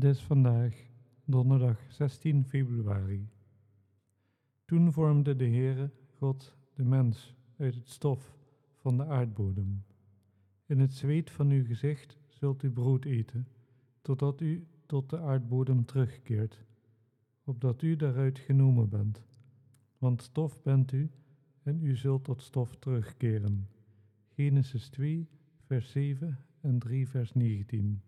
Het is vandaag donderdag 16 februari. Toen vormde de Heere God de mens uit het stof van de aardbodem. In het zweet van uw gezicht zult u brood eten, totdat u tot de aardbodem terugkeert, opdat u daaruit genomen bent. Want stof bent u en u zult tot stof terugkeren. Genesis 2, vers 7 en 3, vers 19.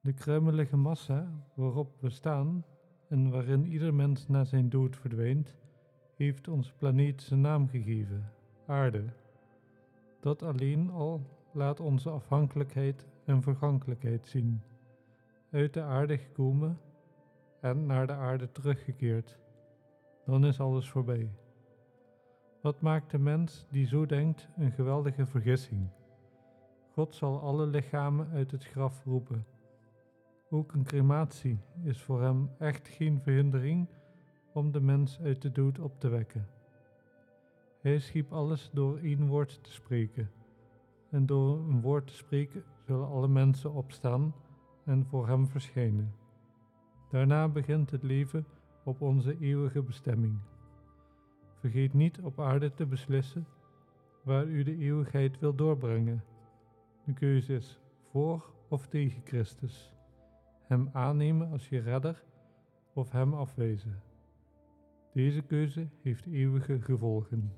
De kruimelige massa waarop we staan en waarin ieder mens na zijn dood verdwijnt, heeft onze planeet zijn naam gegeven, aarde. Dat alleen al laat onze afhankelijkheid en vergankelijkheid zien. Uit de aarde gekomen en naar de aarde teruggekeerd. Dan is alles voorbij. Wat maakt de mens die zo denkt een geweldige vergissing? God zal alle lichamen uit het graf roepen. Ook een crematie is voor hem echt geen verhindering om de mens uit de dood op te wekken. Hij schiep alles door één woord te spreken, en door een woord te spreken zullen alle mensen opstaan en voor hem verschijnen. Daarna begint het leven op onze eeuwige bestemming. Vergeet niet op aarde te beslissen waar u de eeuwigheid wil doorbrengen. De keuze is voor of tegen Christus. Hem aannemen als je redder of Hem afwijzen. Deze keuze heeft eeuwige gevolgen.